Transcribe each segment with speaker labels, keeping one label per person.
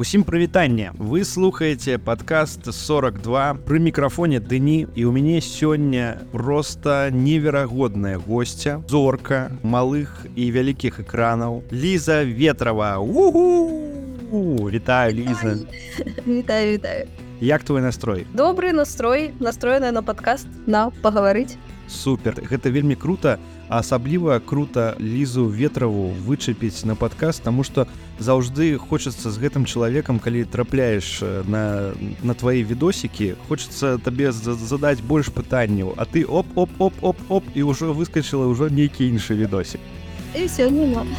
Speaker 1: Усім прывітанне. Вы слухаеце подкаст 42 пры мікрафоне дыні і у мяне сёння просто неверагодная гостця зорка малых і вялікіх экранаў ліза ветрова вітаю ліза.
Speaker 2: Вітаю вітаю.
Speaker 1: Як твой настрой?
Speaker 2: Добрый настрой настроеная на подкаст на пагаварыць
Speaker 1: супер. Гэта вельмі круто асабліва круто лізу ветраву вычапіць на падказ тому что заўжды хочацца з гэтым чалавекам калі трапляеш э, на на твои відосікі хочется табе задаць больш пытанняў а ты оп оп оп оп оп і ўжо выскочыла ўжо нейкі іншы відосік.
Speaker 2: І все не надо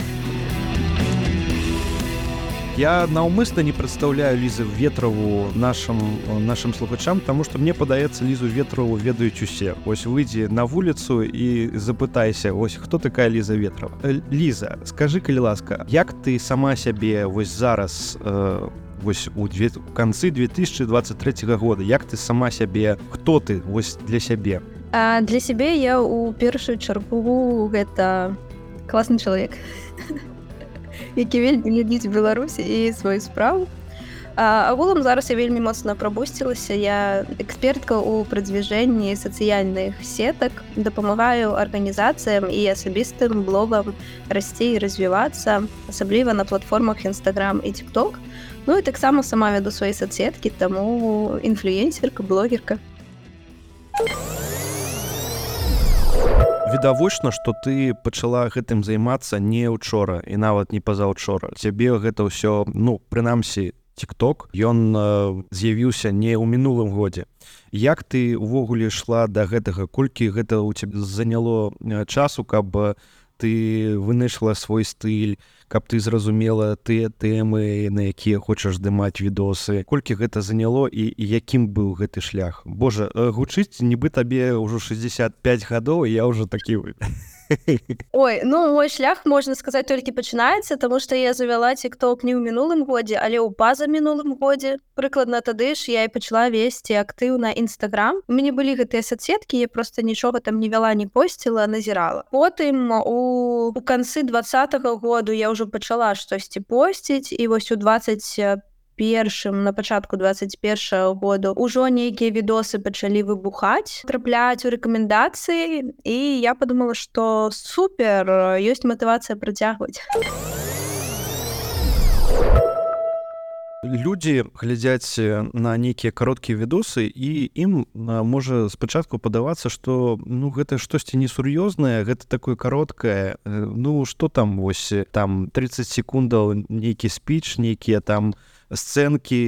Speaker 1: Я наўмысна не прадстаўляю лізы ветраву нашим нашим слухачам тому что мне падаецца лізу ветраву ведаюць усе. Ось выйдзе на вуліцу і запытайся ось хто такая ліза ветрова. Ліза скажи калі ласка як ты сама сябе вось зараз э, вось у две канцы 2023 года як ты сама сябе хто ты вось для сябе?
Speaker 2: А для сябе я у першую чаргу гэта класны чалавек які вельмі глядзіць беларусі і сваю справу. Агулам зараз я вельмі моцна прабусцілася я экспертка ў прадвіжэнні сацыяльных сетак дапамагаю арганізацыям і асабістым блогам расці і развівацца асабліва на платформах нстаграм і тикток Ну і таксама сама вяду свае соцсеткі таму інфлюенсерка блогерка
Speaker 1: відавочна что ты пачала гэтым займацца не учора і нават не пазаўчора. Цябе гэта ўсё ну прынамсі тикток ён э, з'явіўся не ў мінулым годзе. Як ты увогуле шла до да гэтага? Колькі гэта у цябе заняло часу каб ты вынайшла свой стыль каб ты зразумела тыя тэмы на якія хочаш здымаць відосы колькі гэта заняло і, і якім быў гэты шлях. Божа гучыць нібы табе ўжо 65 гадоў я ўжо такі вы
Speaker 2: Ой ну мой шлях можна сказаць толькі пачынаецца тому что я завяла тикток не ў мінулым годзе але ў паза мінулым годзе прыкладна тады ж я і пачала весці актыўна нстаграм у мяне былі гэтыя соцсеткі я просто нічога там не вяла не посціла назірала потым у у канцы двадцатого году я ўжо пачала штосьці посціць і вось у 25 першым на пачатку 21 году ўжо нейкія відосы пачалі выбухаць трапляць у рэкамендацыі і я подумала что супер ёсць матывацыя працягваць
Speaker 1: людзі глядзяць на нейкія кароткія відосы і ім можа спачатку падавацца что ну гэта штосьці несур'ёзнае гэта такое кароткае ну что там вось там 30 секундаў нейкі спіч нейкія там у сцэнкі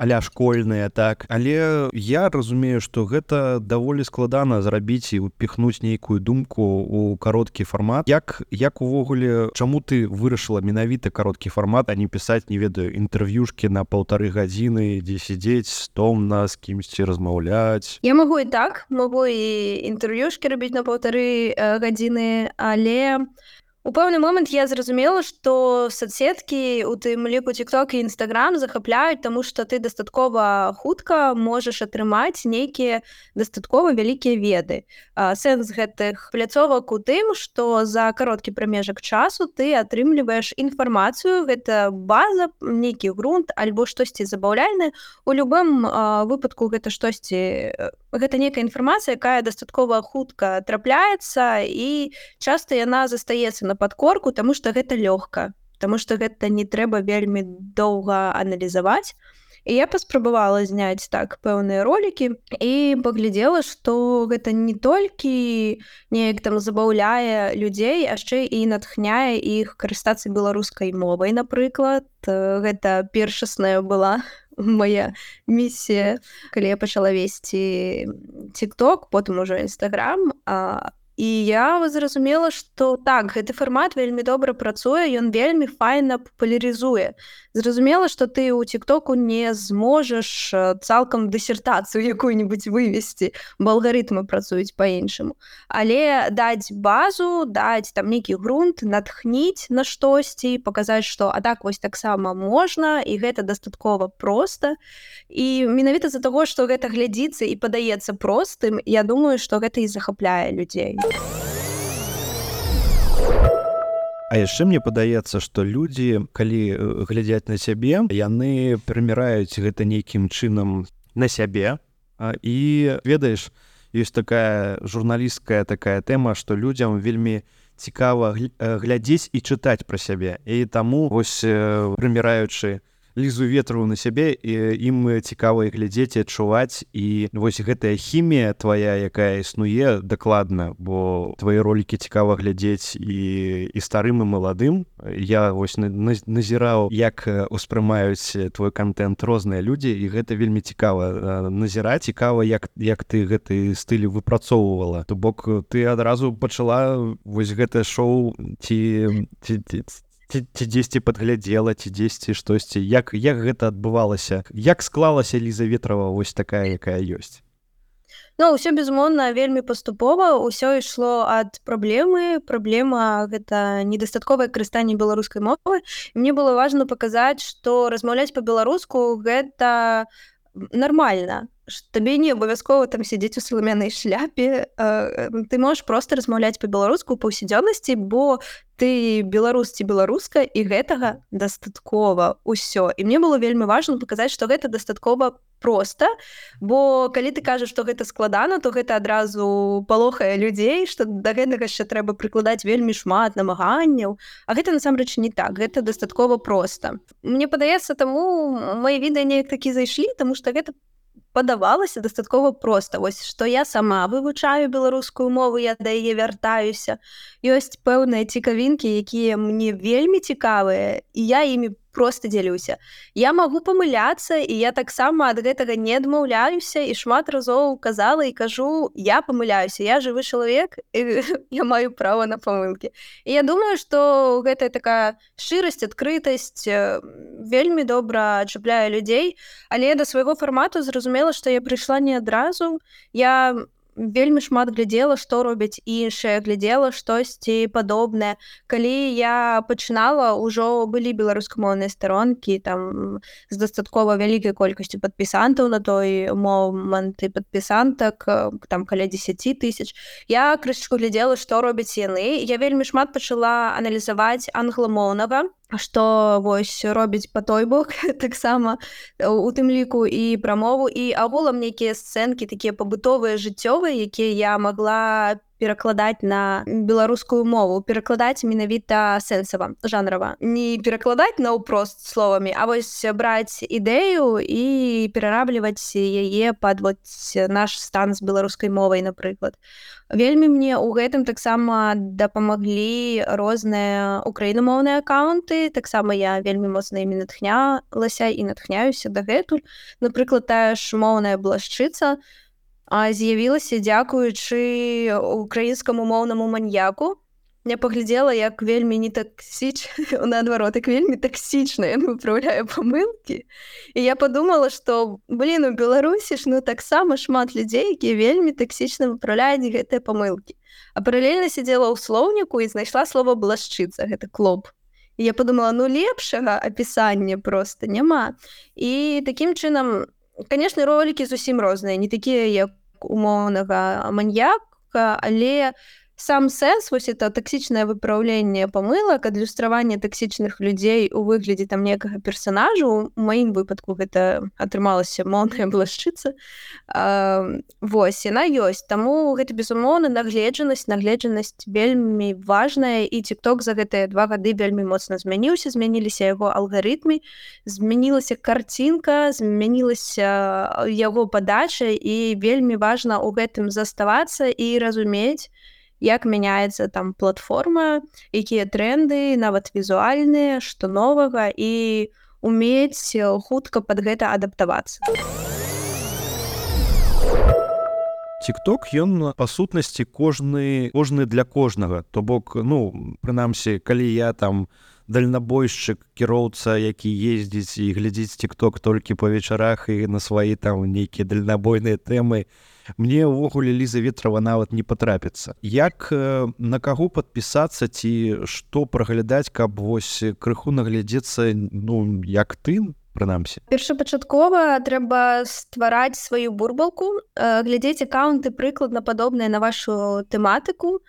Speaker 1: аля школьныя так. Але я разумею что гэта даволі складана зрабіць і упихнуць нейкую думку у кароткі фармат. Як як увогуле чаму ты вырашыла менавіта кароткі фармат а не пісаць не ведаю інтэрв'юшки на полторы гадзіны дзе сядзець томна з кімсьці размаўляць?
Speaker 2: Я могу і так могу і інтэрв'юшки рабіць на полторы гадзіны але у У пэўны момант я зразумела, што соцсеткі у тым ліку тикток і нстаграм захапляюць, таму што ты дастаткова хутка можаш атрымаць нейкія дастаткова вялікія веды. Сэнс гэтых пляцовак у тым, што за кароткі прамежак часу ты атрымліваеш інфармацыю, гэта база, нейкі грунт альбо штосьці забаўляльны. У любым выпадку гэта штосьці гэта нейкая інфармацыя, якая дастаткова хутка трапляецца і часта яна застаецца на подкорку тому что гэта лёгка тому что гэта не трэба вельмі доўга аналізаваць. І я паспрабавала зняць так пэўныя ролики і паглядзела что гэта не толькі неяк там забаўляе людзей яшчэ і натхняе іх карыстацца беларускай мовай напрыклад. Гэта першасная была моя місія калі я пачала весці тикток потым ужо нстаграм а і я зразумела что так гэты фармат вельмі добра працуе ён вельмі файна папулярызуе зразумела что ты у тиктоку не зможаш цалкам дысертацыю якую-нибудь вывесці алгарытмы працуюць по-іншаму але даць базу даць там нейкі грунт натхніць на штосьці паказаць что а так вось таксама можна і гэта дастаткова просто і менавіта з-за того что гэта глядзіцца і падаецца простым я думаю что гэта і захапляе людзей
Speaker 1: А яшчэ мне падаецца што людзі калі глядзяць на сябе яны прыміраюць гэта нейкім чынам на сябе. І ведаеш ёсць такая журналісткая такая тэма што людзям вельмі цікава глядзець і чытаць пра сябе. І таму вось прыміраючы лізу ветру на сябе і ім цікава і глядзець і адчуваць. І вось гэтая хімія твоя якая існуе дакладна бо твои ролики цікава глядзець і і старым і маладым. Я вось назіраў як успрымаюць твой контент розныя людзі і гэта вельмі цікава назіраць. Цікава як як ты гэты стыль выпрацоўвала. То бок ты адразу пачала вось гэтае шоу ці ці, ці ці дзесьці падглядзела ці дзесьці штосьці. Як як гэта адбывалася? Як склалася лізаветрова вось такая якая ёсць.
Speaker 2: Ну ўсё безумоўна вельмі паступова. Ўсё ішло ад праблемы. Праблема гэта недастатковае карыстанне беларускай мовы. Мне было важно паказаць што размаўляць па-беларуску гэта нормально табе не абавязкова там сядзець у саламянай шляпе ты можаш просто размаўляць па-беларуску паўсядзённасці бо ты беларус ці беларуска і гэтага дастаткова. Ўсё і мне было вельмі важно паказаць што гэта дастаткова просто бо калі ты кажаш што гэта складана то гэта адразу палохае людзей што да гэтага яшчэ трэба прыкладаць вельмі шмат намаганняў. А гэта насамрэч не так гэта дастаткова просто Мне падаецца таму мои відэа неяк такі зайшлі тому что гэта падавалася дастаткова проста. Вось што я сама вывучаю беларускую мову я да яе вяртаюся. Ёсць пэўныя цікавінкі якія мне вельмі цікавыя і я імі просто дзялюся я магу памыляцца і я таксама ад гэтага не адмаўляюся і шмат разоў казала і кажу я памыляюся я жывы чалавек я маю права на памылкі і я думаю что гэтая такая шчырасць адкрытасць вельмі добра чапляе людзей але да свайго фармату зразумела што я прыйшла не адразу я не вельмі шмат глядзела што робяць іншыя глядзела штосьці падобнае. Калі я пачынала ўжо былі беларускамоўныя старонкі там з дастаткова вялікай колькасцю падпісантаў на той момант і падпісантак там каля 10 тысяч. Я крышку глядзела што робяць яны. Я вельмі шмат пачала аналізаваць англамоўнага што вось робіць па той бок таксама у тым ліку і прамову і агулам нейкія сцэнкі такія пабытовыя жыццёвыя якія я могла перакладаць на беларускую мову перакладаць менавіта сэнсава жанрава. Не перакладаць наўпрост словамі А вось браць ідэю і перарабліваць яе падваць наш стан з беларускай мовай напрыклад. Вельмі мне ў гэтым таксама дапамаглі розныя украінамоўныя аккаунты. Таксама я вельмі моцна імі натхнялася і натхняюся дагэтуль. Напрыклад тая ж моўная блашчыца то з'явілася дзякуючы украінскаму моўнаму маньяку. Я паглядзела як вельмі не таксіч наадварот як вельмі таксічна ён выпраўляе памылкі і я подумала что блин у беларусі ж ну таксама шмат людзей якія вельмі таксічна выпраўляюць гэтыя памылкі а паралельна сидзела ў слоўніку і знайшла слова блашчыца гэта клоп і я подумала ну лепшага апісання просто няма і таким чынам конечно ролики зусім розныя не такія як умоўнага маньяка але сам сэнс вось это таксічнае выпраўленне памылак адлюстраванне таксічных людзей у выглядзе там некага персонажу у маім выпадку гэта атрымалася моўная блашчыца Вось яна ёсць таму гэта безумоўна нагледжанасць нагледжанасць вельмі важная і тикток за гэтыя два гады вельмі моцна змяніўся змяніліся яго алгарытмы змянілася карцінка змянілася яго падача і вельмі важна у гэтым заставацца і разумець, як мяняецца там платформа якія тренды нават візуальныя што новага і умець хутка под гэта адаптавацца.
Speaker 1: Тикток ён па сутнасці кожны кожны для кожнага. То бок ну прынамсі калі я там дальнабойшчык кіроўца які ездзіць і глядзіць тикток толькі па вечарах і на свае там нейкія дальнабойныя тэмы. Мне ўвогуле ліза ветрова нават не патрапіцца. Як э, на каго подпісацца ці што праглядаць каб вось крыху наглядзецца ну як ты прынамсі.
Speaker 2: Першапачаткова трэба ствараць сваю бурбалку глядзець аккаунты прыкладна падобныя на вашу тэматыку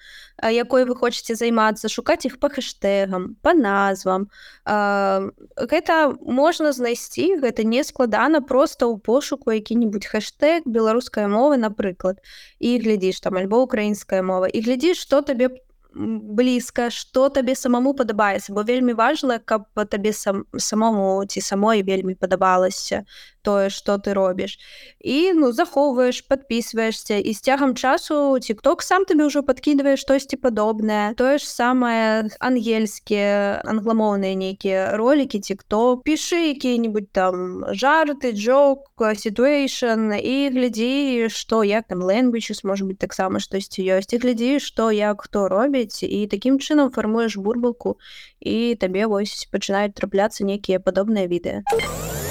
Speaker 2: якой вы хочаце займацца шукаць іх по хэштегам по назвам. Гэта можна знайсці гэта не складана просто ў пошуку які-нибудь хэштег беларуская мова напрыклад. І глядзіш там альбо украінская мова і глядзіш что табе блізка што табе самому падабаецца бо вельмі важна каб табе сам самому ці самой вельмі падабалася тое что ты робіш і ну захоўваеш подписываешься і з цягам часу тикток сам тебе ўжо подкидывае штосьці падобнае тое ж самае ангельскія англамоўныя нейкія ролики тикто пішы які-нибудь там жарты джок ситуэйшн і глядзі что як там languages может быть таксама штосьці ёсць і глядзі что як хто робіць і таким чынам фармуеш бурбалку і табе вось пачынаюць трапляцца нейкія падобныя відэа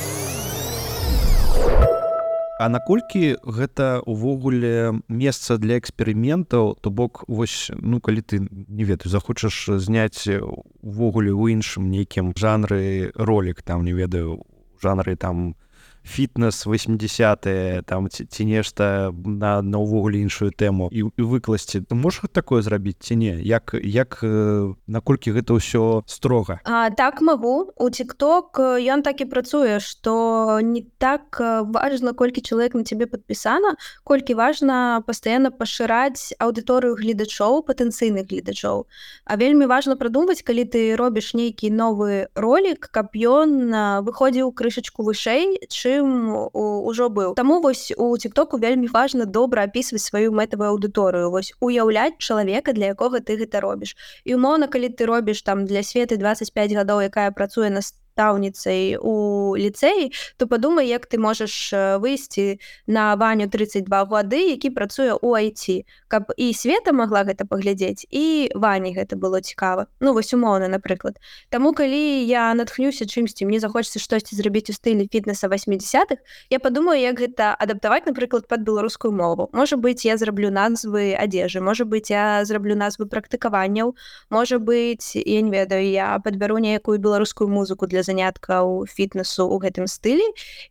Speaker 2: а
Speaker 1: наколькі гэта увогуле месца для эксперыментаў то бок вось ну калі ты не ведаю захочаш зняць увогуле ў іншым нейкім жанры ролик там не ведаю жанры там фітнес 80 там ці, нешта на на ўвогуле іншую тэму і, і выкласці. Ты можаш такое зрабіць ці не? Як як э, наколькі гэта ўсё строга?
Speaker 2: А, так магу. У тикток ён так і працуе что не так важно колькі чалавек на тебе подпісана колькі важна пастаянна пашыраць аўдыторыю гледачоў патэнцыйных гледачоў. А вельмі важно прадумаць калі ты робіш нейкі новы ролик каб ён выходзіў крышачку вышэй чы чым ужо быў Таму вось у тиктоку вельмі важна добра апісваць сваю мэтавую аўдыторыю вось уяўляць чалавека для якога ты гэта робіш і умоўна калі ты робіш там для светы 25 гадоў якая працуе на настаўніцай у ліцэі то падумай як ты можаш выйсці на ваню 32 гады які працуе у айти каб і света могла гэта паглядзець і вані гэта было цікава ну вось умоўна напрыклад Таму калі я натхнюся чымсьці мне захочется штосьці зрабіць у стылі фітнеса 80-х я падумаю як гэта адаптаваць напрыклад под беларускую мову. Можа быть я зраблю назвы адзежы можа быть я зраблю назвы практыкаванняў можа быть я не ведаю я подбяру нейкую беларускую музыку для заняткаў фітнесу ў гэтым стылі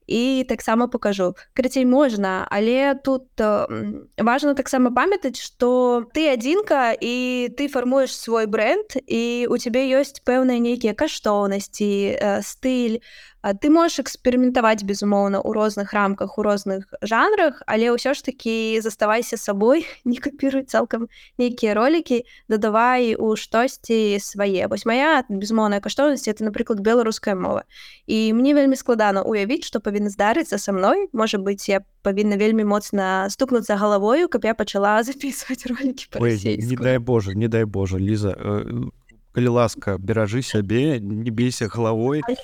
Speaker 2: і таксама покажу. Крыцей можна але тут важно таксама памятаць что ты адзінка і ты фармуеш свой бренд і у цябе ёсць пэўныя нейкія каштоўнасці стыль ты можаш эксперыментаваць безумоўна у розных рамках у розных жанрах але ўсё ж таки заставайся сабой не капіруй цалкам нейкія ролики дадавай у штосьці свае. Вось моя безмоўная каштоўнасць это напрыклад беларуская мова. І мне вельмі складана уявіць что павінна здарыцца са мной. Можа быть я павінна вельмі моцна стукнуцца галавою каб я пачала записывать ролики
Speaker 1: не дай Боже не дай Боже ліза э, калі ласка беражы сябе не бейся галавой. А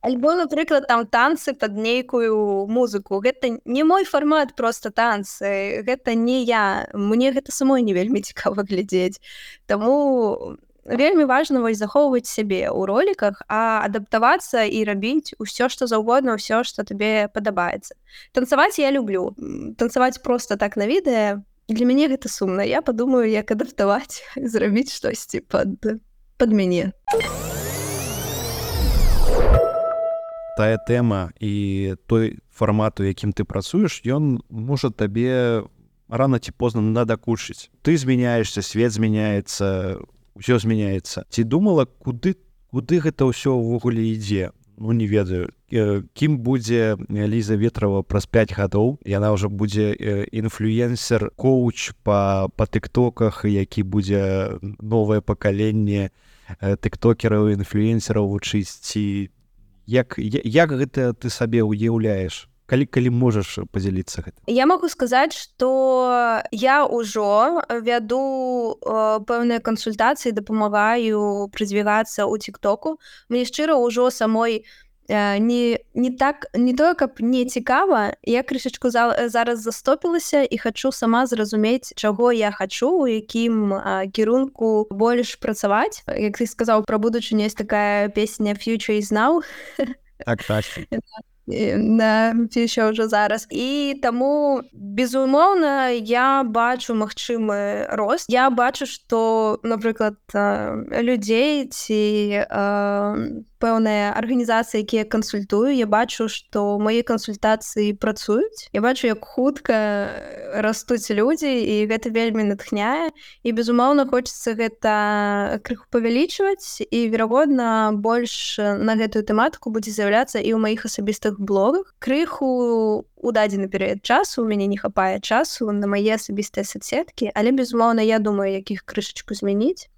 Speaker 2: альбо напрыклад там танцы под нейкую музыку. Гэта не мой фармат просто танцы гэта не я. Мне гэта самой не вельмі цікава глядзець. Таму вельмі важна вось захоўваць сябе ў роліках а адаптавацца і рабіць усё што заўгодна ўсё што табе падабаецца. Танцаваць я люблю. Танцаваць просто так на відэа для мяне гэта сумна. Я падумаю як адаптаваць зрабіць штосьці под под мяне. а
Speaker 1: тая тэма і той фармату якім ты працуеш ён можа табе рано ці позна надакучыць ты змяняешься свет змяняецца ўсё змяняецца ці думала куды куды гэта ўсё ўвогуле ідзе ну не ведаю. Кім будзе ліза ветрова праз 5 гадоў яна ўжо будзе інфлюенсер коуч па па тыктоках які будзе новае пакаленне тыктокераў інфлюенсераў вучыць ці як як гэта ты сабе ўяўляеш? Калі калі можаш подзяліцца гэта
Speaker 2: я могу сказаць что я ўжо вяду э, пэўныя кансультацыі дапамагаю прызвівацца ў тиктоку мне шчыра ўжо самой э, не не так не тое каб не цікава я крышачку за, зараз застопілася і хочу сама зразумець чаго я хочу у якім кірунку больш працаваць. Як ты сказаў пра будучыню есть такая песня future is now
Speaker 1: так, так.
Speaker 2: на еще ўжо зараз. І таму безумоўна я бачу магчымы рост. Я бачу что напрыклад людзей ці пэўныя арганізацыі якія кансультую я бачу што мае кансультацыі працуюць. Я бачу як хутка растуць людзі і гэта вельмі натхняе. І безумоўна хочется гэта крыху павялічваць і верагодна больш на гэтую тэматыку будзе з'яўляцца і ў маіх асабістых блогах. Крыху у дадзены перыяд часу у мяне не хапае часу на мае асабістыя соцсеткі але безумоўна я думаю якіх крышачку змяніць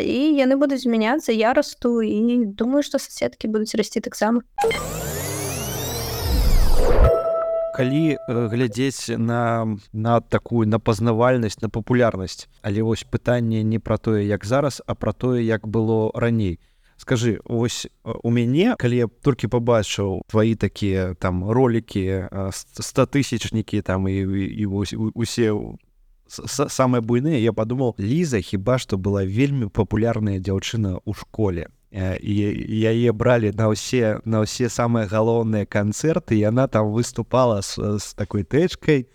Speaker 2: і яны будуць змяняцца я расту і думаю што соцсеткі будуць расці таксама
Speaker 1: калі глядзець на на такую напазнавальнасць на папулярнасць але вось пытанне не пра тое як зараз а пра тое як было раней? Скажи ось у мяне калі толькі побачыў твои такія там ролики статысячнікі там і і вось усе самыя буйныя я подумал ліза хіба што была вельмі папулярная дзяўчына ў школе. І яе бралі на ўсе на ўсе самыя галоўныя канцэрты яна там выступала с, с такой тэчкай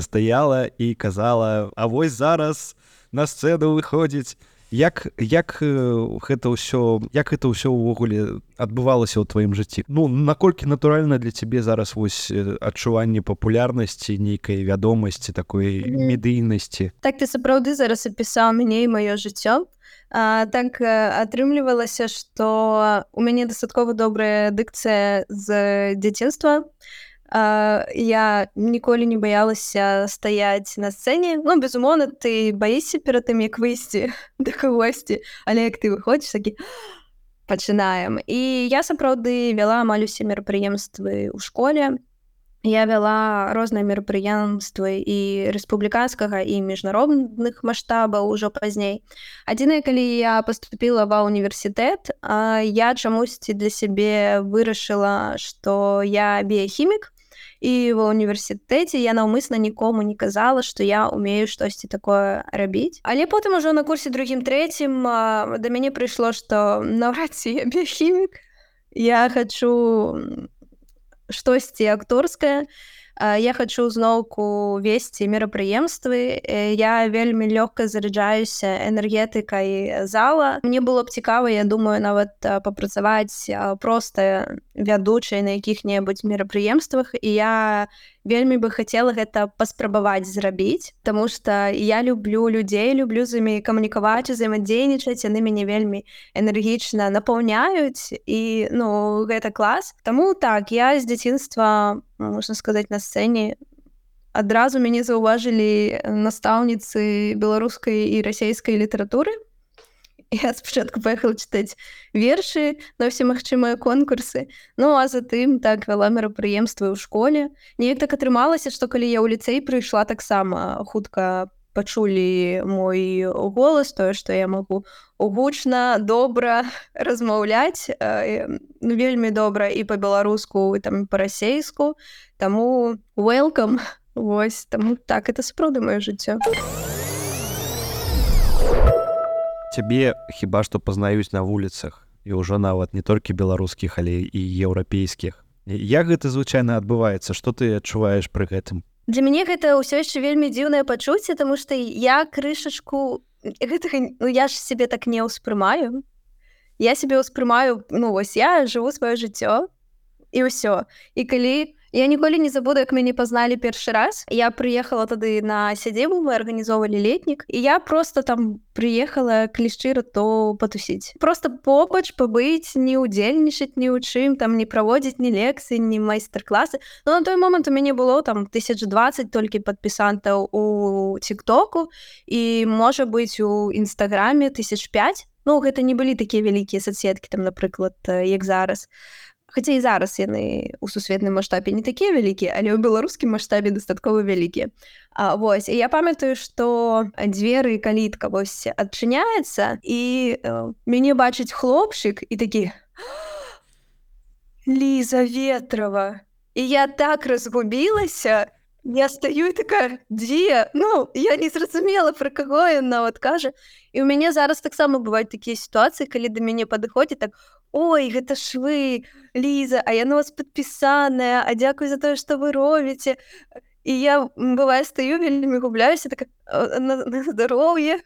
Speaker 1: стаяла і казала А вось зараз на сцэну выходзіць як як гэта ўсё як это ўсё ўвогуле адбывалася ў тваім жыцці? Ну наколькі натуральна для цябе зараз вось адчуванне папулярнасці нейкай вядомасці такой медыйнасці?
Speaker 2: Так ты сапраўды зараз апісаў мяне і маё жыццё. А, так атрымлівалася што у мяне дастаткова добрая дыкцыя з дзяцінства я ніколі не баялася стаяць на сцэне ну безумоўна ты баішся перад тым як выйсці да кагосьці але як ты выходзіш такі пачынаем і я сапраўды вяла амаль усе мерапрыемствы ў школе. Я вяла розныя мерапрыемствы і рэспубліканскага і міжнародных маштабаў ужо пазней адзінае калі я поступила ва універсітэт я чамусьці для сябе вырашыла што я біяхімік і ва універсітэце я наўмысна нікому не казала што я умею штосьці такое рабіць але потым ужо на курсе другім трэцім да мяне прыйшло што наўрад ці біохімік я хочу штосьці акторскае і я хочу зноўку весці мерапрыемствы я вельмі лёгка заряджаюся энергетыкай зала. Мне было б цікава я думаю нават папрацаваць просто вядучай на якіх-небудзь мерапрыемствах. І я вельмі бы хацела гэта паспрабаваць зрабіць Таму что я люблю людзей люблю з імі камунікаваць узаемадзейнічаць яны мяне вельмі энергічна напаўняюць і ну гэта клас Таму так я з дзяцінства можна сказаць на сцэне адразу мяне заўважылі настаўніцы беларускай і расійскай літаратуры я спачатку паехала чытаць вершы на ўсе магчымыя конкурсы. Ну а затым так вяла мерапрыемствы ў школе. Неяк так атрымалася што калі я ў ліцэй прыйшла таксама хутка пачулі мой голас тое што я магу гучна добра размаўляць ну, вельмі добра і па-беларуску там па-расейску таму welcome. Вось таму так это сапраўды маё жыццё
Speaker 1: цябе хіба што пазнаюць на вуліцах і ўжо нават не толькі беларускіх але і еўрапейскіх як гэта звычайна адбываецца што ты адчуваеш пры гэтым
Speaker 2: для мяне гэта ўсё яшчэ вельмі дзіўнае пачуцце тому што я крышачку гэтага ну, я ж сябе так не ўспрымаю я сябе ўспрымаю ну вось я жыву сваё жыццё і ўсё і калі я ніколі не забуду, як мяне пазналі першы раз. Я прыехала тады на сядзебу, мы арганізоўвалі летнік і я просто там прыехала клішчыра то патусіць. Просто побач пабыць, не ўдзельнічаць ні ў чым, там не праводзіць ні лекцыі, ні майстар-класы. Но на той момант у мяне было там 1020 толькі падпісантаў у тиктоку і можа быць у нстаграме 1005. Ну гэта не былі такія вялікія соцсеткі там, напрыклад, як зараз. Хаця і зараз яны ў сусветным маштабе не такія вялікія, але ў беларускім маштабе дастаткова вялікія. Вось я памятаю, што дзверы калітка вось адчыняецца і э, мяне бачыць хлопчык і такі Ліза ветрова. І я так разгубілася, Я стаю такая дзе Ну я не зразумела пра каго ён нават кажа і у мяне зараз таксама бываюць такія сітуацыі калі да мяне падыходзіць так Ой гэта ж вы Ліза А яно вас падпісаная А дзякуй за тое што вы робіце і я бывае стаю вельмі губляюся так на, на здароўе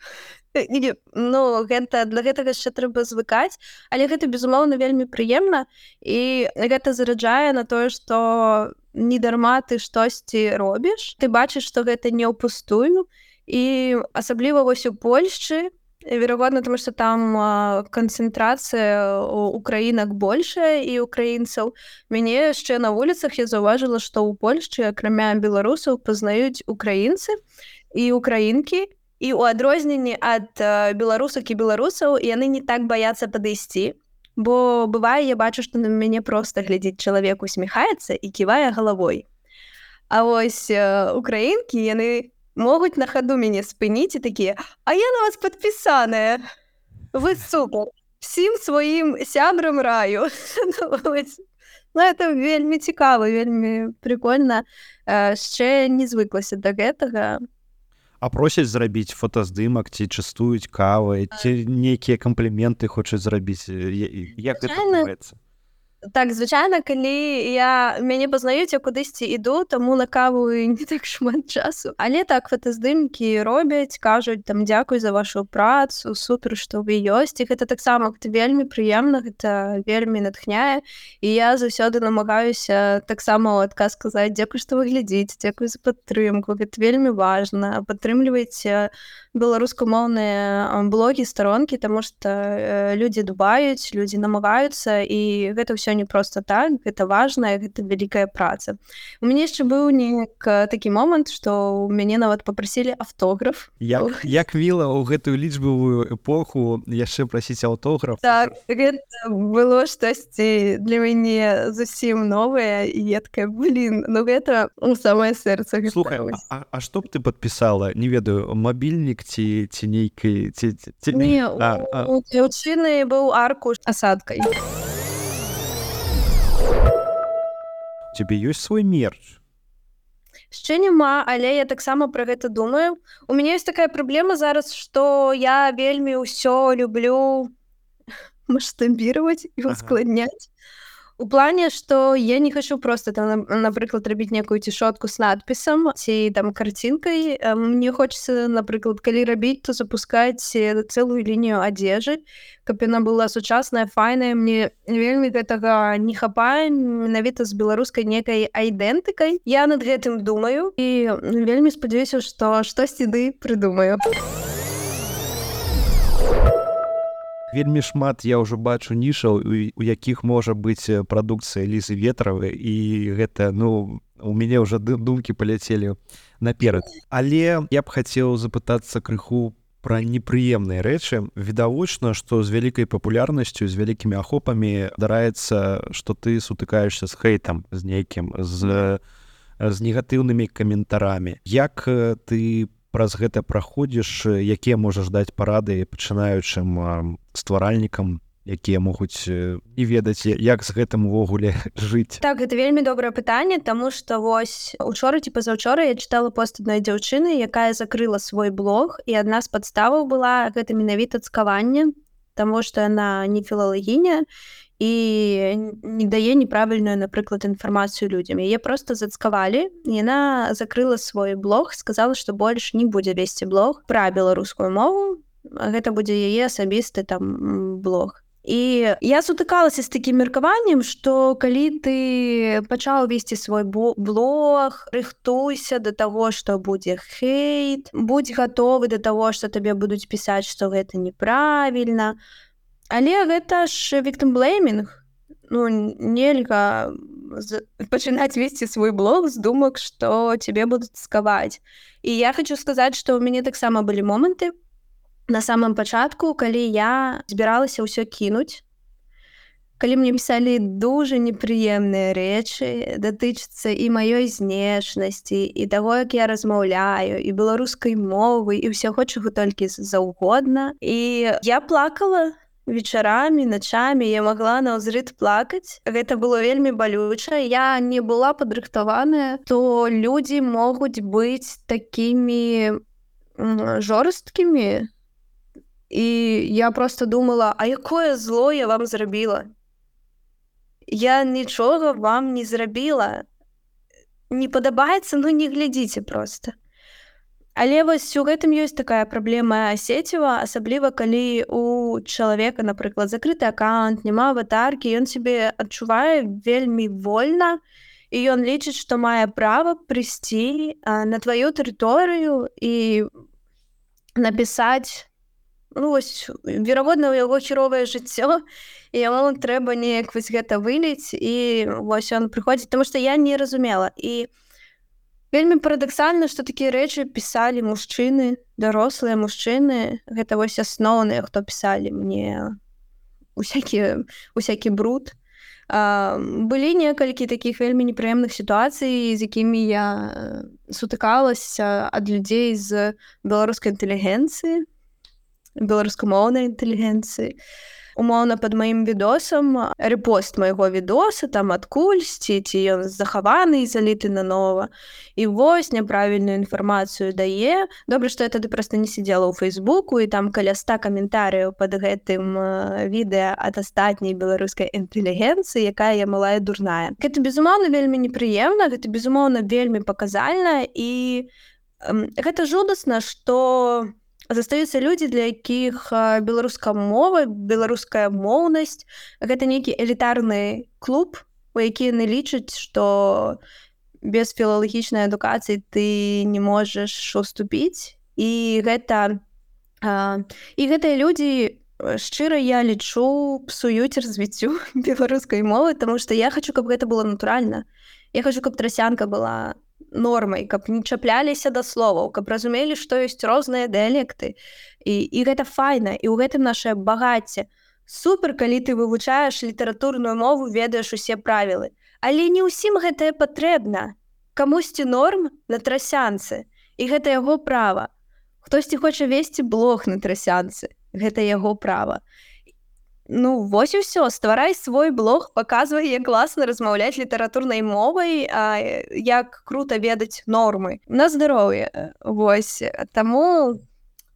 Speaker 2: ну гэта для гэтага яшчэ трэба звыкаць але гэта безумоўна вельмі прыемна і гэта зараджае на тое што недарма ты штосьці робіш ты бачыш што гэта не ўпустую і асабліва вось у Польшчы верагодна тому что там канцэнтрацыя у краінах большая і украінцаў мяне яшчэ на вуліцах я заўважыла што ў Польшчы акрамя беларусаў пазнаюць украінцы і украінкі і у адрозненні ад беларусак і беларусаў яны не так баяцца падысці бо бывае я бачу што на мяне проста глядзець чалавек усміхаецца і ківае галавой А вось украінкі яны могуць на хаду мяне спыніць і такія А я на вас падпісаная вы супер! Сім сваім сябрам раю! Ну, это вельмі цікава вельмі прикольна яшчэ не звыклася да гэтага.
Speaker 1: А просяць зрабіць фотаздымак ці частуюць кавы ці нейкія кампліменты хочуць зрабіць як гэта
Speaker 2: так звычайна калі я мяне пазнаюць я кудысьці іду таму на каву не так шмат часу. Але так фотаздымкі робяць кажуць там дзякуй за вашу працу супер што вы ёсць і гэта таксама вельмі прыемна гэта вельмі натхняе і я заўсёды намагаюся таксама адказ сказаць дзякуй што вы глядзіць дзякуй за падтрымку гэта вельмі важна падтрымлівайце беларускамоўныя блогі старонкі таму што э, людзі дубаюць людзі намагаюцца і гэта ўсё не просто так гэта важная гэта вялікая праца. У мяне яшчэ быў неяк такі момант што у мяне нават попрасілі автограф.
Speaker 1: Як, як віла ў гэтую лічбавую эпоху яшчэ прасіць аўтограф?
Speaker 2: Так, было штосьці для мяне зусім новая едкая блин ну гэта у самае сэрца
Speaker 1: слухай а, а што б ты подпісала не ведаю мабільнік ці ці нейкай ці, ці, ці...
Speaker 2: дзяўчыны быў аркуш асадкай а
Speaker 1: тебе ёсць свой мерч?
Speaker 2: Яшчэ няма але я таксама про гэта думаю. У меня есть такая праблема зараз что я вельмі ўсё люблю масштабировать і ускладняць у плане что я не хочу просто там напрыклад рабіць некую цішотку с надпісам ці там карцінкай мне хочется напрыклад калі рабіць то запускаць целую лінію адзежы каб яна была сучасная файная мне вельмі гэтага не хапае менавіта з беларускай некай айдэнтыкай я над гэтым думаю і вельмі спадзяюся что штосьці ды прыдумаю а
Speaker 1: вельмі шмат я ўжо бачу нішаў у якіх можа быць прадукцыя лізы ветравы і гэта ну у мяне ўжо думкі паляцелі наперад. Але я б хацеў запытацца крыху пра непрыемныя рэчы. Відавочна што з вялікай папулярнасцю з вялікімі ахопамі дараецца што ты сутыкаешься з хейтам з нейкім з з негатыўнымі каментарамі. Як ты по праз гэта праходзіш якія можаш даць парады пачынаючым стваральнікам якія могуць не ведаць як з гэтым увогуле жыць.
Speaker 2: Так гэта вельмі добрае пытанне тому что вось учора ці пазаўчора я чытала пост адной дзяўчыны якая закрыла свой блог і адна з падставаў была гэта менавіта цкаванне Таму што яна не філалагіня і не дае неправільную напрыклад інфармацыю людзям яе просто зацкавалі яна закрыла свой блог сказала што больш не будзе весці блог пра беларускую мову. Гэта будзе яе асабісты там блог. І я сутыкалася з такім меркаваннем што калі ты пачаў весці свой блог рыхтуйся до таго што будзе хейт будь гатовы до таго што табе будуць пісаць што гэта неправільна але гэта ж віктым блеймінг ну нельга пачынаць весці свой блог з думак што тебе будуць скаваць і я хочу сказаць што ў мяне таксама былі моманты на самом пачатку калі я збіралася ўсё кінуць калі мне пісалі дужа непрыемныя рэчы датычыцца і маёй знешнасці і таго як я размаўляю і беларускай мовы і ўсяго чаго толькі заўгодна і я плакала вечарамі начамі я могла на ўзрыт плакаць гэта было вельмі балюча я не была падрыхтаваная то людзі могуць быць такімі жорсткімі і я просто думала а якое зло я вам зрабіла я нічога вам не зрабіла не падабаецца ну не глядзіце просто Але вось у гэтым ёсць такая праблема сеціва асабліва калі у чалавека напрыклад закрыты аккаунт няма аватаркі ён себе адчувае вельмі вольна і ён лічыць што мае права прыйсці на тваю тэрыторыю і напісаць ну, верагодна у яго хіровае жыццё і яму трэба неяк вось гэта выліць і вось он прыходзіць тому што я не разумела. І у вельмі парадаксальна што такія рэчы пісалі мужчыны дарослыя мужчыны. Гэта вось асноўныя хто пісалі мне усякі усякі бруд. А, былі некалькі такіх вельмі непрыемных сітуацый з якімі я сутыкалася ад людзей з беларускай інтэлігенцыі беларускамоўнай інтэлігенцыі умоўна под маім відосам рэпост майго відоса там адкульсьці ці ён захаваны і заліты на нова. І вось няправільную інфармацыю дае. Добра што я тады проста не сидзела ў фейсбуку і там каля ста каментарыяў под гэтым відэа ад астатняй беларускай інтэлігенцыі якая я малая дурная. Гэта безумоўна вельмі непрыемна гэта безумоўна вельмі паказальна і гэта жудасна что застаюцца людзі для якіх беларуска мова беларуская моўнасць гэта нейкі элітарны клуб у які яны лічаць што без філалагічнай адукацыі ты не можаш уступіць і гэта а, і гэтыя людзі шчыра я лічу псуюць развіццю беларускай мовы тому что я хочу каб гэта было натуральна. Я хочу каб трасянка была нормай каб не чапляліся да словаў каб разумелі што ёсць розныя дыялекты і, і гэта файна і ў гэтым наше багацце супер калі ты вывучаеш літаратурную мову ведаеш усе правілы але не ўсім гэтае патрэбна. Камусьці норм на трасянцы і гэта яго права. Хтосьці хоча весці блог на трасянцы гэта яго права Ну вось і ўсё стварай свой блог паказвай як класна размаўляць літаратурнай мовай а, як круто ведаць нормы. На здароўе Вось. Таму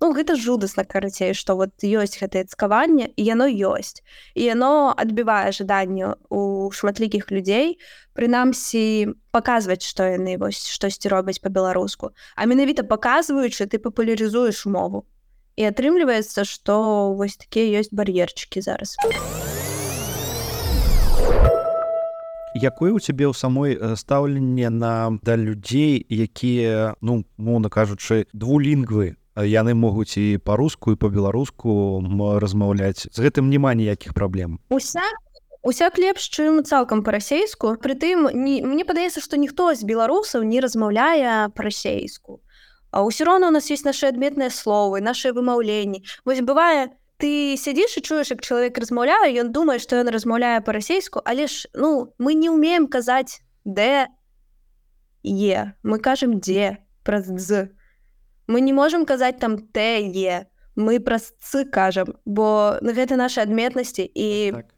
Speaker 2: ну, гэта жудасна карацей што вот ёсць гэтае цкаванне і яно ёсць і яно адбівае жаданню у шматлікіх людзей прынамсі паказваць што яны вось штосьці робяць па-беларуску а менавіта паказваючы ты папулярызуеш мову і атрымліваецца што вось такія ёсць бар'ерчыкі зараз.
Speaker 1: Якое у цябе ў самой стаўленне на да людзей якія ну моўна кажучы двулінгвы? Яны могуць і па-руску і па-беларуску размаўляць. З гэтым няма ніякіх праблем.
Speaker 2: Уся Усяк лепш чым цалкам па-расейску. Прытым мне падаецца што ніхто з беларусаў не размаўляе па-расейску А ўсё роўна у нас есть наши адметныя словы наши вымаўленні вось бывае ты сядзіш і чуеш як чалавек размаўляе ён думае што ён размаўляе па-расейску але ж ну мы не умеем казаць де е мы кажам дзе праз з мы не можемм казаць там те е мы праз цы кажам бо гэта наши адметнасці і так.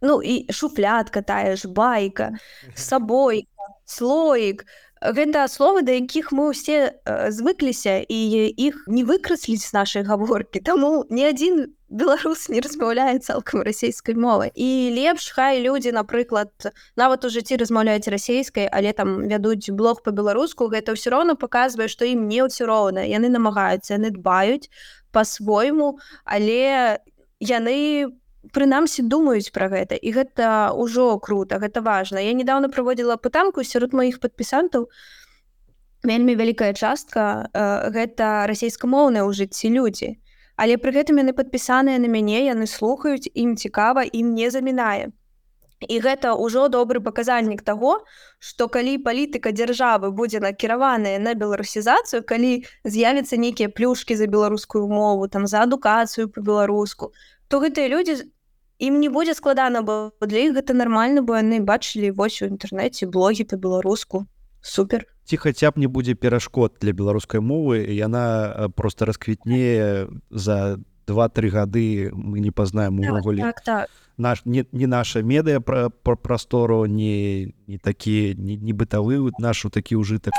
Speaker 2: ну і шуфлятка тая ж байка сабой слоік гэта словы да якіх мы ўсе э, звыкліся і іх не выкрасліць з нашай гаворкі. Таму ні адзін беларус не размаўляе цалкам расійскай мовы. І лепш хай людзі напрыклад нават у жыцці размаўляюць расійскай але там вядуць блог по-беларуску гэта ўсё роўна паказвае што ім не ўсё роўна яны намагаюцца яны дбаюць по-свойму але яны прынамсі думаюць пра гэта і гэта ўжо круто гэта важна. Я недавно праводзіла пытанку сярод маіх падпісантаў. Вельмі вялікая частка э, гэта расійскамоўныя ў жыцці людзі. Але пры гэтым яны падпісаныя на мяне яны слухаюць ім цікава ім не замінае. І гэта ўжо добры паказальнік таго што калі палітыка дзяржавы будзе накіраваная на беларусізацыю калі з'явяцца нейкія плюшкі за беларускую мову там за адукацыю по-беларуску то гэтыя людзі ім не будзе складана бо для іх гэта нармальна бо яны бачылі вось у інтэрнэце блогі по-беларуску супер
Speaker 1: ці хаця б не будзе перашкод для беларускай мовы яна просто расквітнее за два-тры гады мы не пазнаем увогуле
Speaker 2: так, так, так.
Speaker 1: наш не, не наша медыя пра пра прастору не не такі не, не бытавы нашу такі ўжытак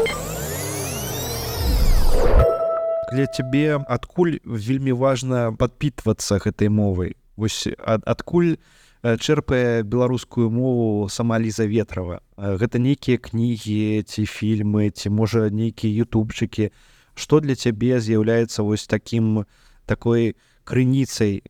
Speaker 1: для цябе адкуль вельмі важна падпітвацца гэтай мовай вось ад, адкуль чэрпае беларускую мову сама ліза ветрова? Гэта нейкія кнігі ці фільмы ці можа нейкія ютубчыкі что для цябе з'яўляецца вось таким такой крыніцай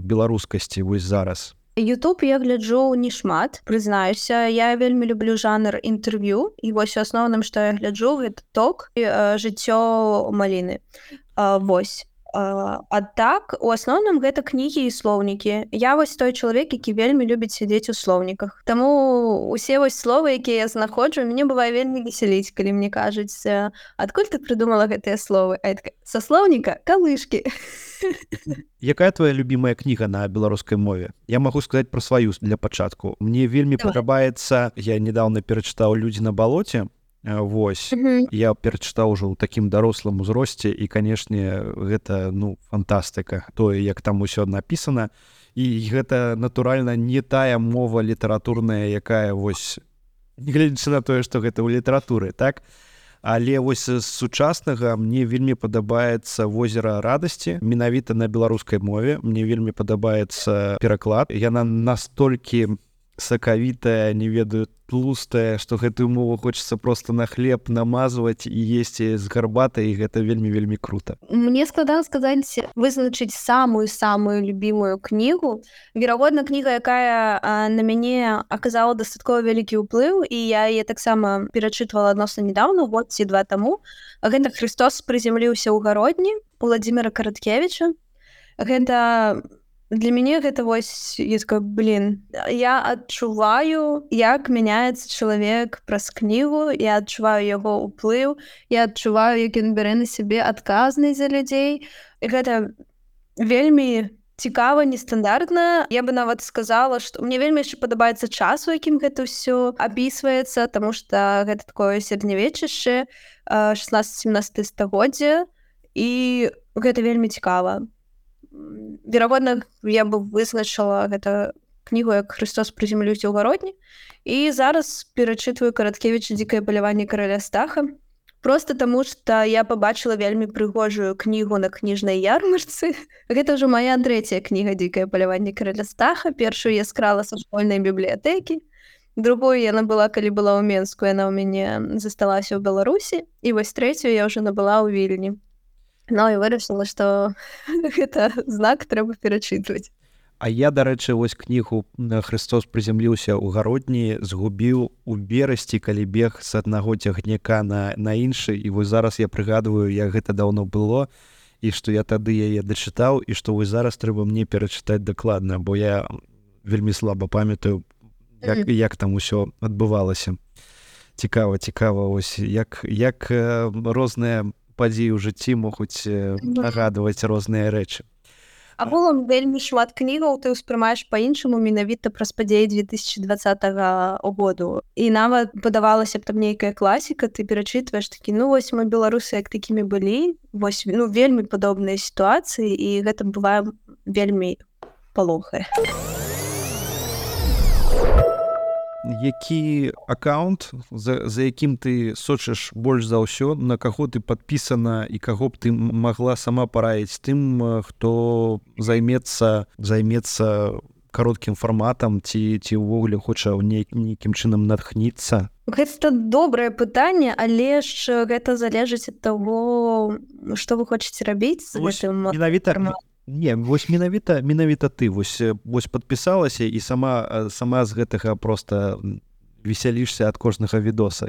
Speaker 1: беларускасці вось зараз
Speaker 2: YouTube я гляджу не шмат прызнаюся я вельмі люблю жанр інтэрв'ю і вось асноўным што я гляджу гэта ток жыццё маліны восьось А так у асноўным гэта кнігі і слоўнікі я вось той чалавек які вельмі любіць сядзець у слоўніках Таму усе вось словы якія я знаходжу мне бывае вельмі весяліць калі мне кажуць адкуль ты прыдумала гэтыя словы са слоўніка калышкі
Speaker 1: якая твоя любимая кніга на беларускай мове? Я магу сказаць пра сваю для пачатку мне вельмі падабаецца я недавно перачытаў людзі на балоце Вось. Я перачытаў ужо ў такім дарослым узросце і канешне гэта ну фантастыка тое як там усё напісана і гэта натуральна не тая мова літаратурная якая вось гледзячы на тое што гэта ў літаратуры так? Але вось з сучаснага мне вельмі падабаецца возера радасці менавіта на беларускай мове. Мне вельмі падабаецца пераклад. Яна настолькі сакавітая не ведаю тлустая што гэтую мову хочется просто на хлеб намазваць і есці з гарбатай і гэта вельмі вельмі круто.
Speaker 2: Мне складана сказаць вызначыць самую самую любимую кнігу верагодна кніга якая а, на мяне аказала дастаткова вялікі ўплыў і я яе таксама перачытвала адносна недавно вот ці два таму гэта Христос прызямліўся ў гародні владимира караткевича гэта для мяне гэта вось ка блин я адчуваю як мяняецца чалавек праз кнігу я адчуваю яго ўплыў я адчуваю як ён бярэ на сябе адказнасць за людзей і гэта вельмі цікава нестандартна я бы нават сказала што мне вельмі яшчэ падабаецца час у якім гэта ўсё апісваецца тому что гэта такое сярэднявечышча 16-17 стагоддзя і гэта вельмі цікава верагодна я бы вызначыла гэта кнігу як Христос прыземлюся ў гародні і зараз перачытваю караткевіча дзікае паляванне караля стаха просто таму что я побачыла вельмі прыгожую кнігу на кніжнай ярмарцы гэта ўжо моя трэцяя кніга дзікае паляванне караля стаха першую я скрала са школьнай бібліятэкі другую яна была калі была ў менску яна ў мяне засталася ў беларусі і вось трэцюю я ўжо набыла ў вільні Ну і вырашыла, што гэта знак трэба перачытваць.
Speaker 1: А я, дарэчы, вось кнігу Христос прызямліўся ў гародні, згубіў у берасці, калі бег з аднаго цягніка на, на іншы. І вось зараз я прыгадваю, як гэта даўно было і што я тады яе дачытаў і што вось зараз трэба мне перачытаць дакладна, бо я вельмі слаба памятаю, як, як там усё адбывалася. Цікава, цікава, ось, як, як розныя падзеі ў жыцці могуць нагадваць розныя рэчы.
Speaker 2: Агулам вельмі шмат кнігаў ты ўспрымаеш по-іншаму менавіта праз падзеі 2020 году. І нават падавалася б там нейкая класіка ты перачытваеш такі ну вось мы беларусы як такімі былі вось ну вельмі падобныя сітуацыі і гэта бывае вельмі палохае. а
Speaker 1: які аккаунт за, за якім ты сочыш больш за ўсё на каго ты подпісана і каго б ты могла сама параіць тым хто займецца займецца кароткім фарматам ці ці ўвогуле хоча ў ней нейкім чынам натхніцца.
Speaker 2: Гэта добрае пытанне але ж гэта залежыць ад таго што вы хочаце рабіць
Speaker 1: менавіта Не вось менавіта менавіта ты вось вось подпісалася і сама сама з гэтага просто весялішся ад кожнага відоса.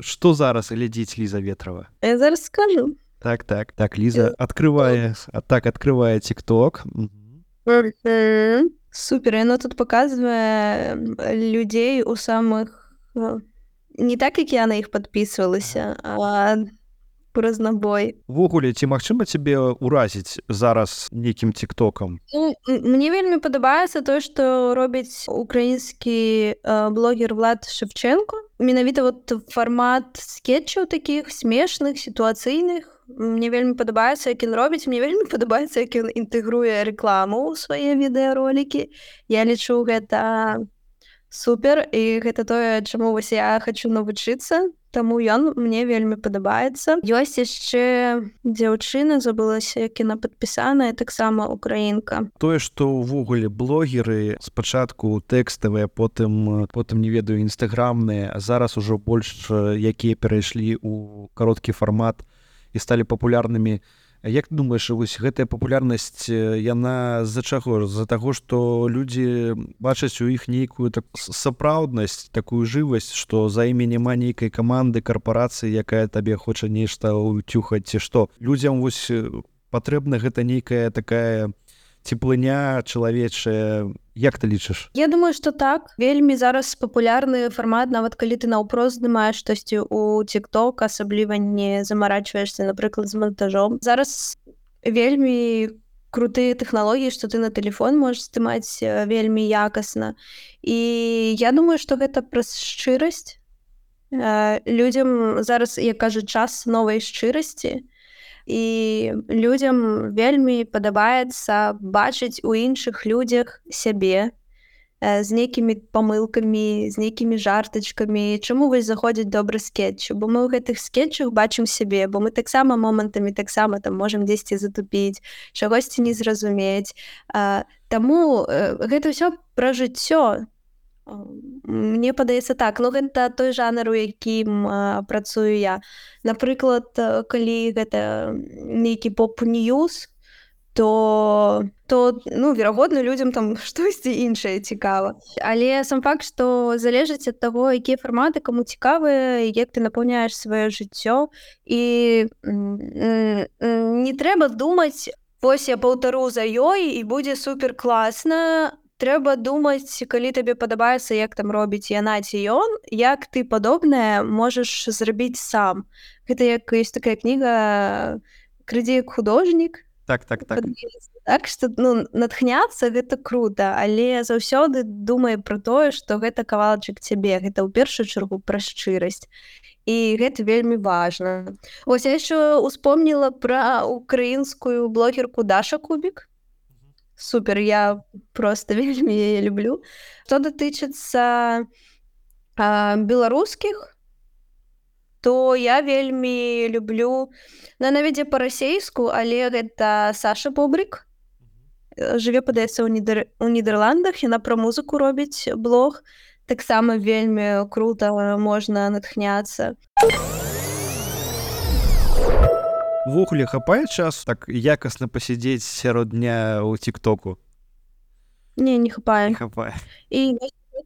Speaker 1: Что зараз глядзіць ліза ветрова
Speaker 2: я зараз скажу.
Speaker 1: Так так так ліза открывае а так открывае тикток.
Speaker 2: Супер яно тут показывае людзей у самых не так як я на іх подписывалася а разнабой
Speaker 1: ввогуле ці магчыма цябе ўразіць зараз нейкім тиктокам
Speaker 2: ну, мне вельмі падабаецца то что робіць украінскі блогер влад шевченко. Менавіта вот фармат скетчаў таких смешных сітуацыйных мне вельмі падабаецца як ён робіць мне вельмі падабаецца як ён інтэгруе рэкламу ў свае відэаролікі я лічу гэта супер і гэта тое чаму вось я хочу навучыцца таму ён мне вельмі падабаецца. Ёсць яшчэ дзяўчына забылася як яна падпісаная таксама украінка.
Speaker 1: Тое што ўвогуле блогеры спачатку тэкставыя потым потым не ведаю інстаграмныя а зараз ужо больш якія перайшлі ў кароткі фармат і сталі папулярнымі Як думаеш вось гэтая папулярнасць яна з-за чаго? З-за таго што людзі бачаць у іх нейкую так сапраўднасць такую жывасць што за імі няма нейкай каманды карпорацыі якая табе хоча нешта уцюхаць ці што. Людзям вось патрэбна гэта нейкая такая цеплыня чалавечая як ты лічыш?
Speaker 2: Я думаю что так. Вельмі зараз папулярны фармат нават калі ты наўпрост здымаеш штосьці у тикток асабліва не замарачваешься напрыклад з монтажом зараз вельмі крутыя тэхналогіі што ты на телефон можешь здымаць вельмі якасна. І я думаю что гэта праз шчырасць. Людям зараз я кажу час новай шчырасці і людям вельмі падабаецца бачыць у іншых людзях сябе з нейкімі памылкамі з нейкімі жартачкамі. Чаму вось заходзіць добры скетч? Бо мы ў гэтых скетчах бачым сябе бо мы таксама момантамі таксама там можемм дзесьці затупіць чагосьці не зразумець. Таму гэта ўсё пра жыццё Мне падаецца так ну гэта той жанр у якім працую я. Напрыклад калі гэта нейкі поп-ньюз то то ну верагодна людзям там штосьці іншае цікава але сам факт што залежыць ад таго якія фарматы каму цікавыя як ты напаўняеш сваё жыццё. І не трэба думаць вось я паўтару за ёй і будзе супер класна трэба думаць калі табе падабаецца як там робіць яна ці ён як ты падобная можаш зрабіць сам. Гэта як ёсць такая кніга крыдзі як художнік
Speaker 1: так так так.
Speaker 2: Так что ну натхняцца гэта круто але заўсёды думае про тое что гэта кавалчык цябе гэта ў першую чаргу пра шчырасць і гэта вельмі важна ось я еще успомніла пра украінскую блогерку даша кубік супер я просто вельмі люблю. Что датычыцца беларускіх то я вельмі люблю на наведзе па-расейску але гэта Саша бобрик. Жыве падаецца ў нідер у нідерландах яна пра музыку робіць блог. Таксама вельмі круто можна натхняцца а
Speaker 1: увогуле хапае час так якасна пасядзець сярод дня ў тиктоку.
Speaker 2: Не не хапае
Speaker 1: хапае
Speaker 2: і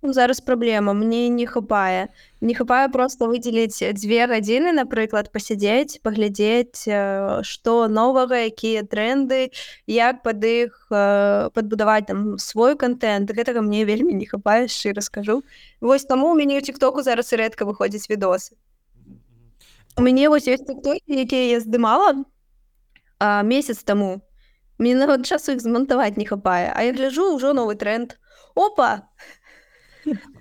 Speaker 2: зараз праблема мне не хапае не хапае просто выдзеліць дзве гадзіны напрыклад пасядзець паглядзець што новага якія тренды як пад іх падбудаваць там свой контент. Гэтага мне вельмі не хапае шчыра скажу вось таму у мяне ў тиктоку зараз і рэдка выходзіць відосы У мяне вось ёсць той, якія я здымала а, месяц таму. Мне нават часу іх змантаваць не хапае, А я гляжу ўжо новы тренд. Опа!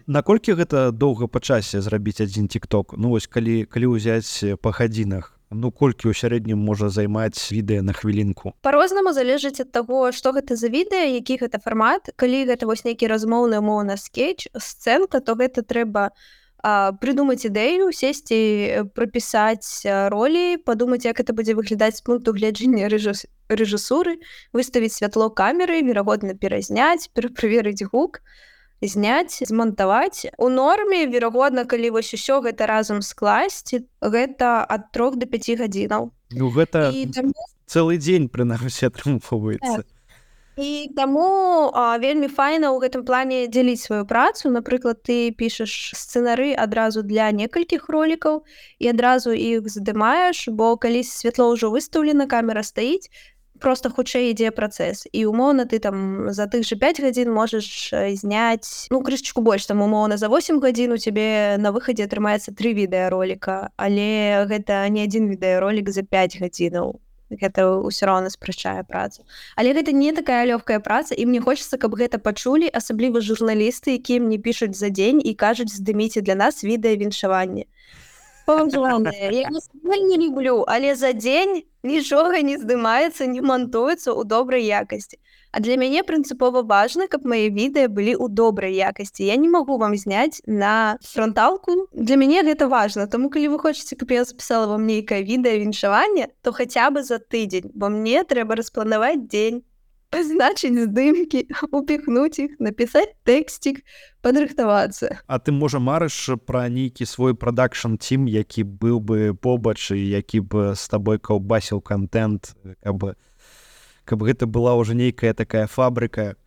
Speaker 1: Наколькі гэта доўга па часе зрабіць адзін тикток Ну вось калі калі ўзяць па гадзінах ну колькі ў сярэднім можа займаць відэа на хвілінку
Speaker 2: по-рознаму залежыць ад таго што гэта за відэа які гэта фармат калі гэта вось нейкі размоўны моўна скетч сцэнка то гэта трэба прыдумаць ідэю сесці прапісаць ролі падумаць як это будзе выглядаць з пункту гледжання рэжысуры выставіць святло камеры верагодна перазняць пераправерыць гук зняць змантаваць у норме верагодна калі вось усё гэта разам скласці гэта ад трох до 5 гадзінаў
Speaker 1: Ну гэта там... цэлы дзень прынамсі атрымоўваецца. Так
Speaker 2: і таму а, вельмі файна ў гэтым плане дзяліць сваю працу. Напрыклад ты пішаш сцэнары адразу для некалькіх ролікаў і адразу іх здымаеш бо калі святло ўжо выстаўлена камера стаіць просто хутчэй ідзе працэс і умоўна ты там за тых же 5 гадзін можаш зняць ну крышечку больш там умоўна за 8 гадзін у цябе на выхадзе атрымаецца три відэароліка але гэта не адзін відэаролік за 5 гадзінаў гэта ўсё роўна спрачае працу але гэта не такая лёгкая праца і мне хочется каб гэта пачулі асабліва журналісты якія мне пішуць за дзень і кажуць здыміце для нас відэа віншаванне не люблю але за дзень нічога не здымаецца не мантуецца ў добрай якасці А для мяне прынцыпова важна, каб мае відэа былі ў добрай якасці. Я не магу вам зняць на фронталку. Для мяне гэта важна. Таму калі вы хочаце, каб я запісала вам нейкае відэа віншаванне, то хаця бы за тыдзень, бо мне трэба распланаваць дзень пазначыць здымкі, упіхнуць іх, напісаць тэксцік, падрыхтавацца.
Speaker 1: А ты можа марыш пра нейкі свой прадакшн цім, які быў бы побач і які б з табой каўбасіў контент, каб бы каб гэта была ўжо нейкая такая фабрыка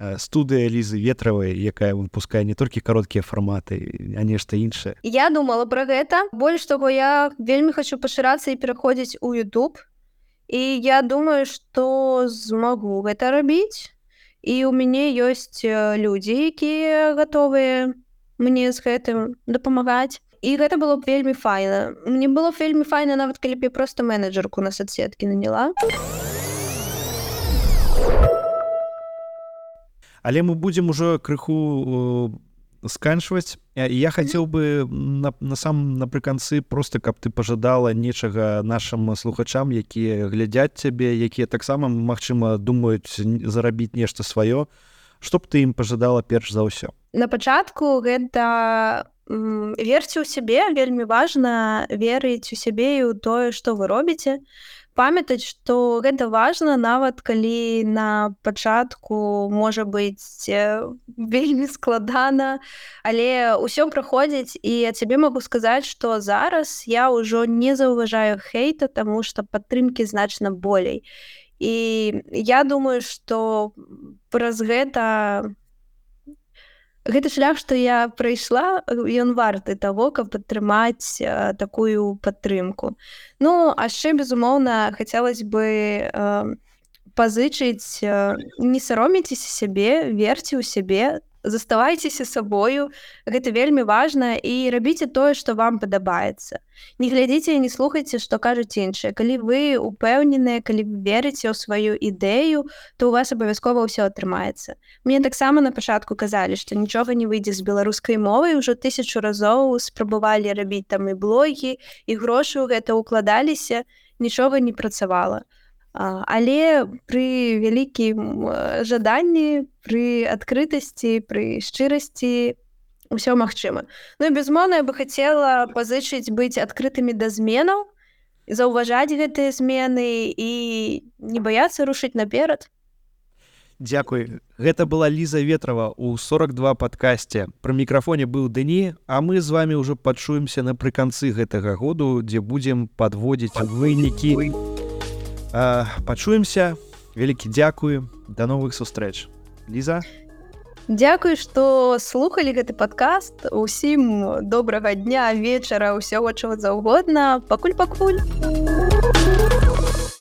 Speaker 1: э, студыя лізы ветравай якая выпускае не толькі кароткія фарматы а нешта іншае
Speaker 2: я думала про гэта больш таго я вельмі хочу пашырацца і пераходзіць у YouTube. І я думаю что змагу гэта рабіць і у мяне ёсць э, людзі якія гатовыя мне з гэтым дапамагаць і гэта было б вельмі файна мне было вельмі файна нават калі б я просто менеджерку на соцсеткі наняла. а
Speaker 1: але мы будзем ужо крыху э, сканчваць. Я хацеў бы на, на сам напрыканцы просто каб ты пожадала нечага нашим слухачам якія глядзяць цябе якія таксама Мачыма думаюць зарабіць нешта сваё. Чтоб ты ім пожадала перш за ўсё?
Speaker 2: На пачатку гэта верце ў сябе вельмі важна верыць у сябе і ў тое што вы робіце. то памятаць што гэта важна нават калі на пачатку можа быць вельмі складана. Але ўсё праходзіць і я цябе магу сказаць што зараз я ўжо не заўважаю хейта таму што падтрымкі значна болей. І я думаю што праз гэта гэты шлях што я прайшла ён варты таго каб падтрымаць такую падтрымку. Ну а яшчэ безумоўна хацелось бы э, пазычыць э, не сароміцеся сябе верце ў сябе заставайцеся сабою гэта вельмі важна і рабіце тое што вам падабаецца не глядзіце не слухайце што кажуць іншыя калі вы упэўненыя калі верыце ў сваю ідэю то у вас абавязкова ўсё атрымаецца мне таксама на пачатку казалі што нічога не выйдзе з беларускай мовай ужо тысячу разоў спрабавалі рабіць там і блогі і грошы ў гэта укладаліся нічога не працавала то але пры вялікім жаданні пры адкрытасці пры шчырасці ўсё магчыма Ну і безмоўна я бы хацела пазычыць быць адкрытымі да зменаў заўважаць гэтыя змены і не баяцца рушыць наперад
Speaker 1: Дякуй гэта была ліза ветрова у 42 падкасці пры мікрафоне быў Дэні а мы з вами ўжо пачуемся напрыканцы гэтага году дзе будзем падводзіць вынікі вы пачуемся вялікі дзякую да новых сустрэч ліза
Speaker 2: Дякую што слухалі гэты падкаст усім добрага дня вечара ўсяго чаго заўгодна пакуль пакуль